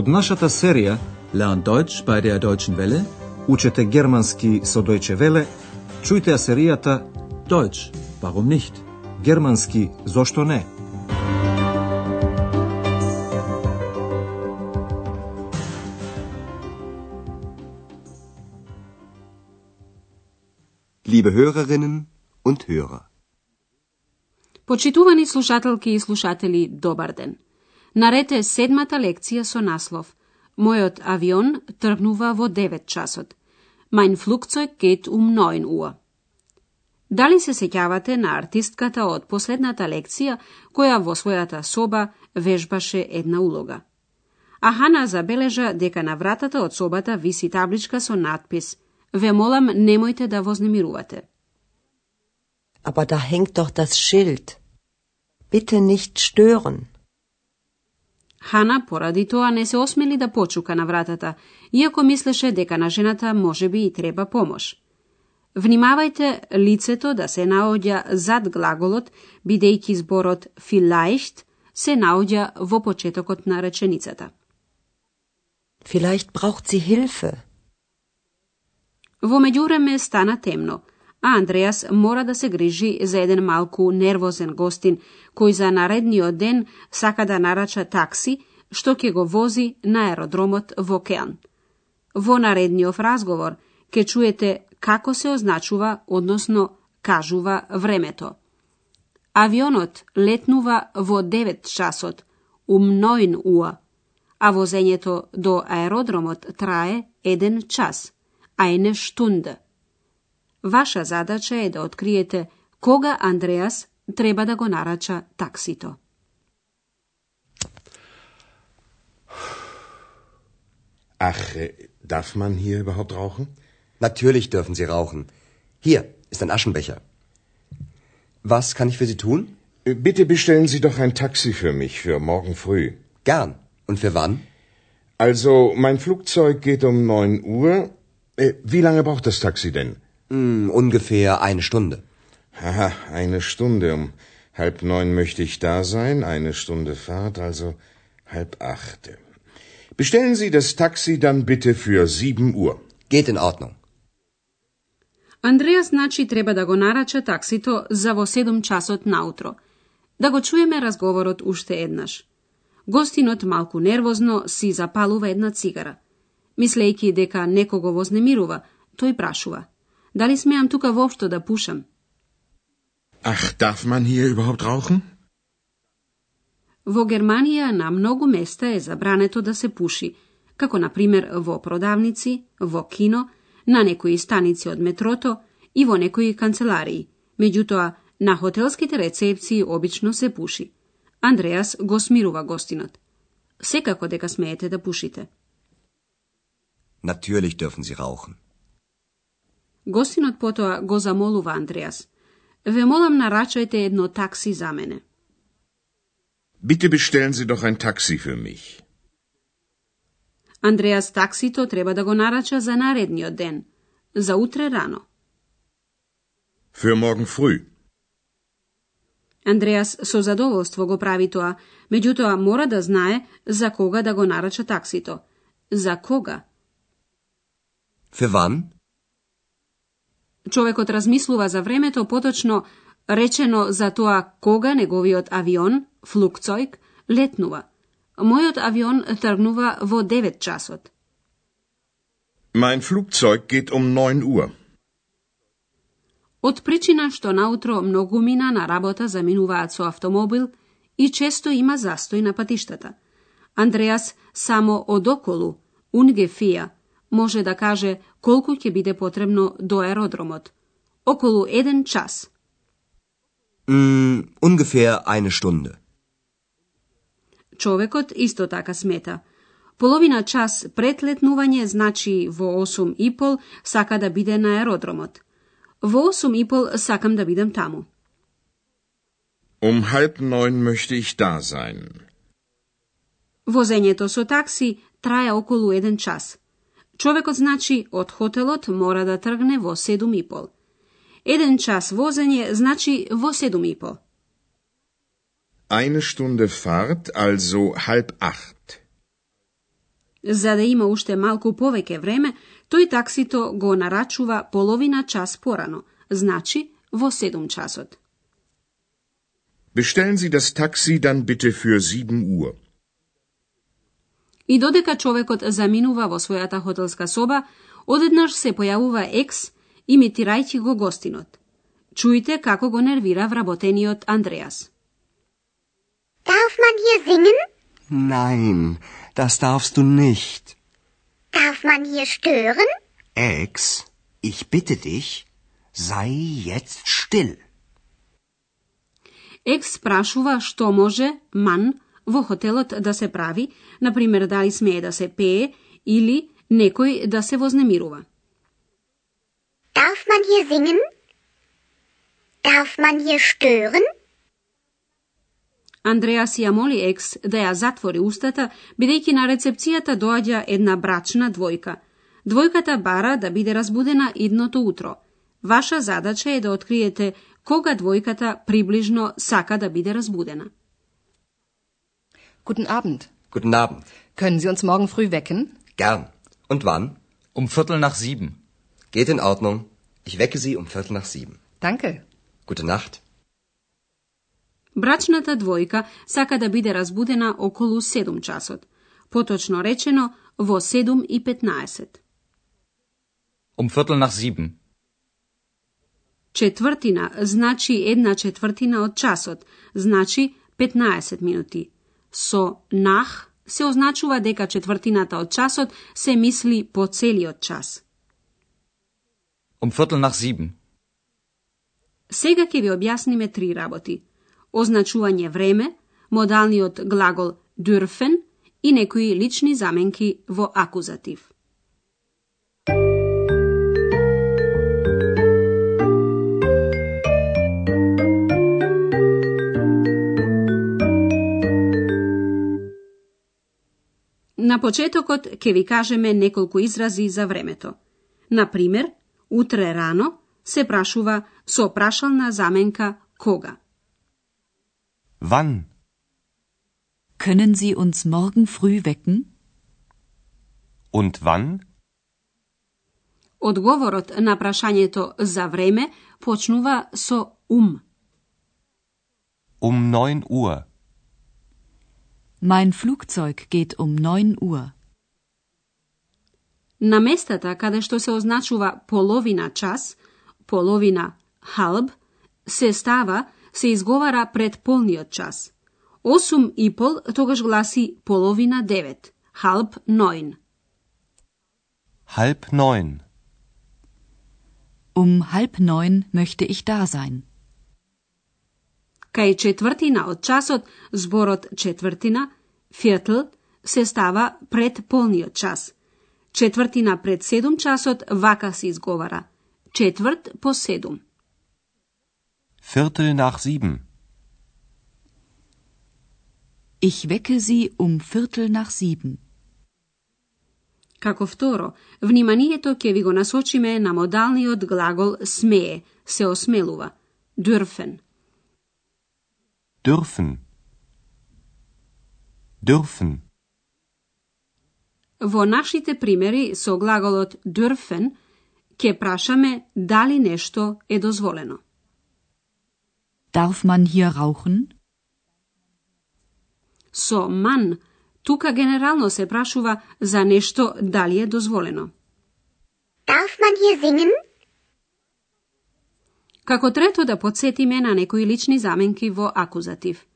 Од нашата серија Lernt Deutsch bei der Deutschen Welle. Учете германски со Deutsche Welle, чујте ја серијата Deutsch, warum nicht? Германски зошто не? Liebe Hörerinnen und Hörer. Почитувани слушателки и слушатели, добар ден. Нарете седмата лекција со наслов Мојот авион тргнува во 9 часот. Mein флукцој кет ум 9 уа. Дали се сеќавате на артистката од последната лекција која во својата соба вежбаше една улога? А Хана забележа дека на вратата од собата виси табличка со надпис Ве молам немојте да вознемирувате. Aber da hängt doch das Schild. Bitte nicht stören. Хана поради тоа не се осмели да почука на вратата, иако мислеше дека на жената може би и треба помош. Внимавајте лицето да се наоѓа зад глаголот, бидејќи зборот vielleicht се наоѓа во почетокот на реченицата. Vielleicht braucht sie Hilfe. Во меѓувреме стана темно, а Андреас мора да се грижи за еден малку нервозен гостин, кој за наредниот ден сака да нарача такси, што ќе го вози на аеродромот во Кеан. Во наредниот разговор ќе чуете како се означува, односно кажува времето. Авионот летнува во 9 часот, um 9 уа, а возењето до аеродромот трае 1 час, а штунда. Vaša zadaća je da otkrijete koga Andreas treba da go narača taksito. Ach, darf man hier überhaupt rauchen? Natürlich dürfen Sie rauchen. Hier ist ein Aschenbecher. Was kann ich für Sie tun? Äh, bitte bestellen Sie doch ein Taxi für mich für morgen früh. Gern. Und für wann? Also, mein Flugzeug geht um neun Uhr. Äh, wie lange braucht das Taxi denn? Hm, ungefähr eine Stunde. Haha, eine Stunde. Um halb neun möchte ich da sein. Eine Stunde Fahrt, also halb acht. Bestellen Sie das Taxi dann bitte für sieben Uhr. Geht in Ordnung. Андреас значи треба да го нарача таксито за во 7 часот наутро. Да го чуеме разговорот уште еднаш. Гостинот малку нервозно си запалува една цигара. Мислејќи дека некого вознемирува, тој прашува. Дали смеам тука воопшто да пушам? Ach, darf man hier überhaupt rauchen? Во Германија на многу места е забрането да се пуши, како на пример во продавници, во кино, на некои станици од метрото и во некои канцеларии. Меѓутоа, на хотелските рецепции обично се пуши. Андреас го смирува гостинот. Секако дека смеете да пушите. Natürlich dürfen Sie rauchen. Гостинот потоа го замолува Андреас. Ве молам нарачајте едно такси за мене. Bitte bestellen Sie doch ein Taxi für mich. Андреас таксито треба да го нарача за наредниот ден, за утре рано. Für morgen früh. Андреас со задоволство го прави тоа, меѓутоа мора да знае за кога да го нарача таксито. За кога? Für wann? Човекот размислува за времето, поточно речено за тоа кога неговиот авион, флукцојк, летнува. Мојот авион тргнува во 9 часот. Mein Flugzeug geht um 9 Uhr. Од причина што наутро многу мина на работа заминуваат со автомобил и често има застој на патиштата. Андреас само одоколу, унгефија, може да каже колку ќе биде потребно до аеродромот. Околу еден час. Hm, ungefähr eine Stunde. Човекот исто така смета. Половина час пред летнување значи во 8 и пол сака да биде на аеродромот. Во 8 и пол сакам да бидам таму. Um halb neun möchte ich da sein. Возењето со такси трае околу еден час. Човекот значи од хотелот мора да тргне во 7 и пол. Еден час возење значи во 7 и пол. Eine Stunde Fahrt, also halb acht. За да има уште малку повеќе време, тој таксито го нарачува половина час порано, значи во 7 часот. Bestellen Sie das Taxi dann bitte für 7 Uhr. И додека човекот заминува во својата хотелска соба, одеднаш се појавува екс, имитирајќи го гостинот. Чујте како го нервира вработениот Андреас. Darf man hier singen? Nein, das darfst du nicht. Darf man hier stören? Ex, ich bitte dich, sei jetzt still. Екс прашува што може ман во хотелот да се прави, например дали смее да се пее или некој да се вознемирува. Darf man hier singen? Darf man hier stören? Андреас ја моли екс да ја затвори устата, бидејќи на рецепцијата доаѓа една брачна двојка. Двојката бара да биде разбудена идното утро. Ваша задача е да откриете кога двојката приближно сака да биде разбудена. Guten Abend. Guten Abend. Können Sie uns morgen früh wecken? Gern. Und wann? Um Viertel nach sieben. Geht in Ordnung. Ich wecke Sie um Viertel nach sieben. Danke. Gute Nacht. Брачната двојка сака да биде разбудена околу 7 часот. Поточно речено, во 7 и 15. Um Viertel nach sieben. Четвртина значи една четвртина од часот, значи 15 минути. Со нах се означува дека четвртината од часот се мисли по целиот час. Um Viertel nach sieben. Сега ќе ви објасниме три работи. Означување време, модалниот глагол dürfen и некои лични заменки во акузатив. На почетокот ќе ви кажеме неколку изрази за времето. Например, утре рано се прашува со прашална заменка кога. Wann? Können Sie uns morgen früh wecken? Und wann? Одговорот на прашањето за време почнува со ум. Um 9 Uhr. Mein Flugzeug geht um 9 Uhr. На местата каде што се означува половина час, половина halb, се става, се изговара пред полниот час. 8 и пол тогаш гласи половина 9, halb 9. Halb neun. Um halb neun möchte ich da sein. Кај четвртина од часот, зборот четвртина, viertel, се става пред полниот час. Четвртина пред седум часот вака се изговара. Четврт по седум. Viertel nach sieben. Ich wecke Sie um Viertel nach sieben. Како второ, вниманието ќе ви го насочиме на модалниот глагол смее, се осмелува. Dürfen. Dürfen. Dürfen. Во нашите примери со глаголот dürfen ќе прашаме дали нешто е дозволено. Darf man hier rauchen? Со man тука генерално се прашува за нешто дали е дозволено. Darf man hier singen? Како трето да подсетиме на некои лични заменки во акузатив.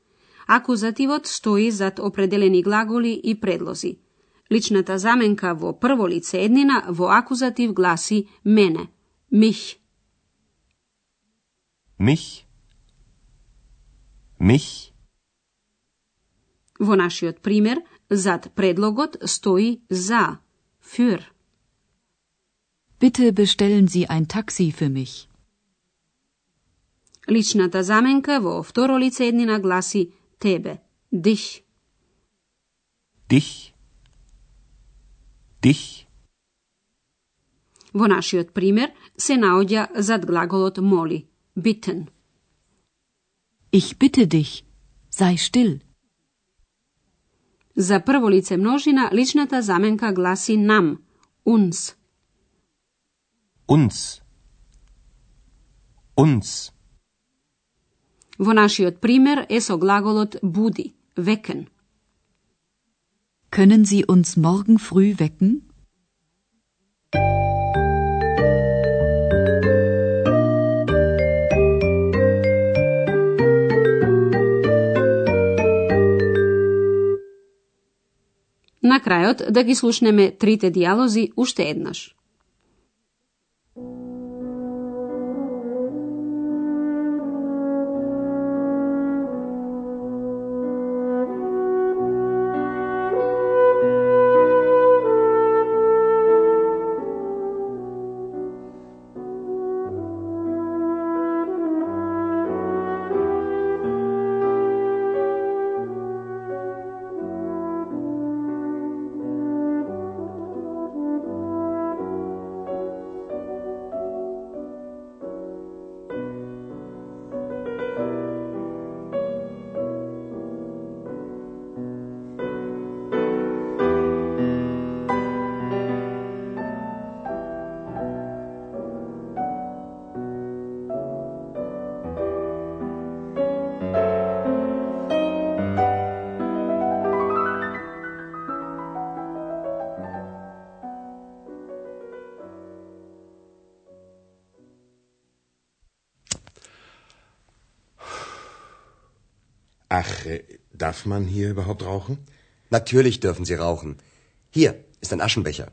Акузативот стои зад определени глаголи и предлози. Личната заменка во прво лице еднина во акузатив гласи мене, мих. Mich. Mich. Во нашиот пример, зад предлогот стои за, für. Bitte bestellen Sie ein Taxi für mich. Личната заменка во второ лице еднина гласи тебе, dich. Dich. Dich. Во нашиот пример се наоѓа зад глаголот моли, bitten. Ich bitte dich, sei still. За прво лице множина личната заменка гласи нам, uns. Uns. Uns. Во нашиот пример е со глаголот буди, wecken. Können Sie uns morgen früh wecken? На крајот да ги слушнеме трите диалози уште еднаш. Ach, äh, darf man hier überhaupt rauchen? Natürlich dürfen Sie rauchen. Hier ist ein Aschenbecher.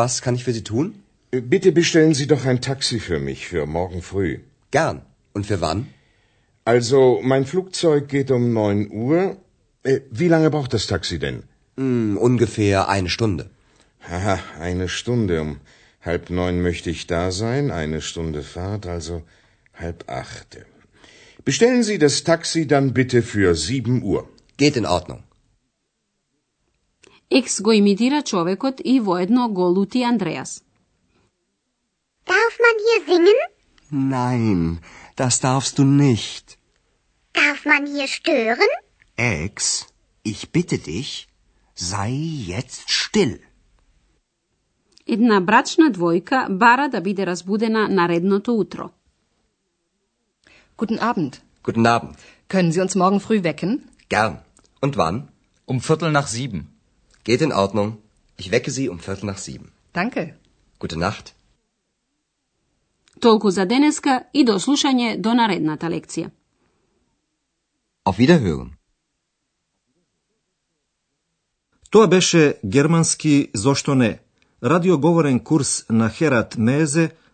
Was kann ich für Sie tun? Äh, Bitte bestellen Sie doch ein Taxi für mich für morgen früh. Gern. Und für wann? Also, mein Flugzeug geht um 9 Uhr. Äh, Wie lange braucht das Taxi denn? Hm, ungefähr eine Stunde. Haha, eine Stunde. Um halb neun möchte ich da sein. Eine Stunde Fahrt, also halb acht. Bestellen Sie das Taxi dann bitte für sieben Uhr. Geht in Ordnung. Екс го имитира човекот и воедно го лути Андреас. Darf man hier singen? Nein, das darfst du nicht. Darf man hier stören? Ex, ich bitte dich, sei jetzt still. Една брачна двојка бара да биде разбудена наредното утро. Guten Abend. Guten Abend. Können Sie uns morgen früh wecken? Gern. Und wann? Um Viertel nach sieben. Geht in Ordnung. Ich wecke Sie um Viertel nach sieben. Danke. Gute Nacht. Толку за денеска и до слушање до наредната лекција. Auf Wiederhören. Тоа беше германски зошто не, радиоговорен курс на Херат Мезе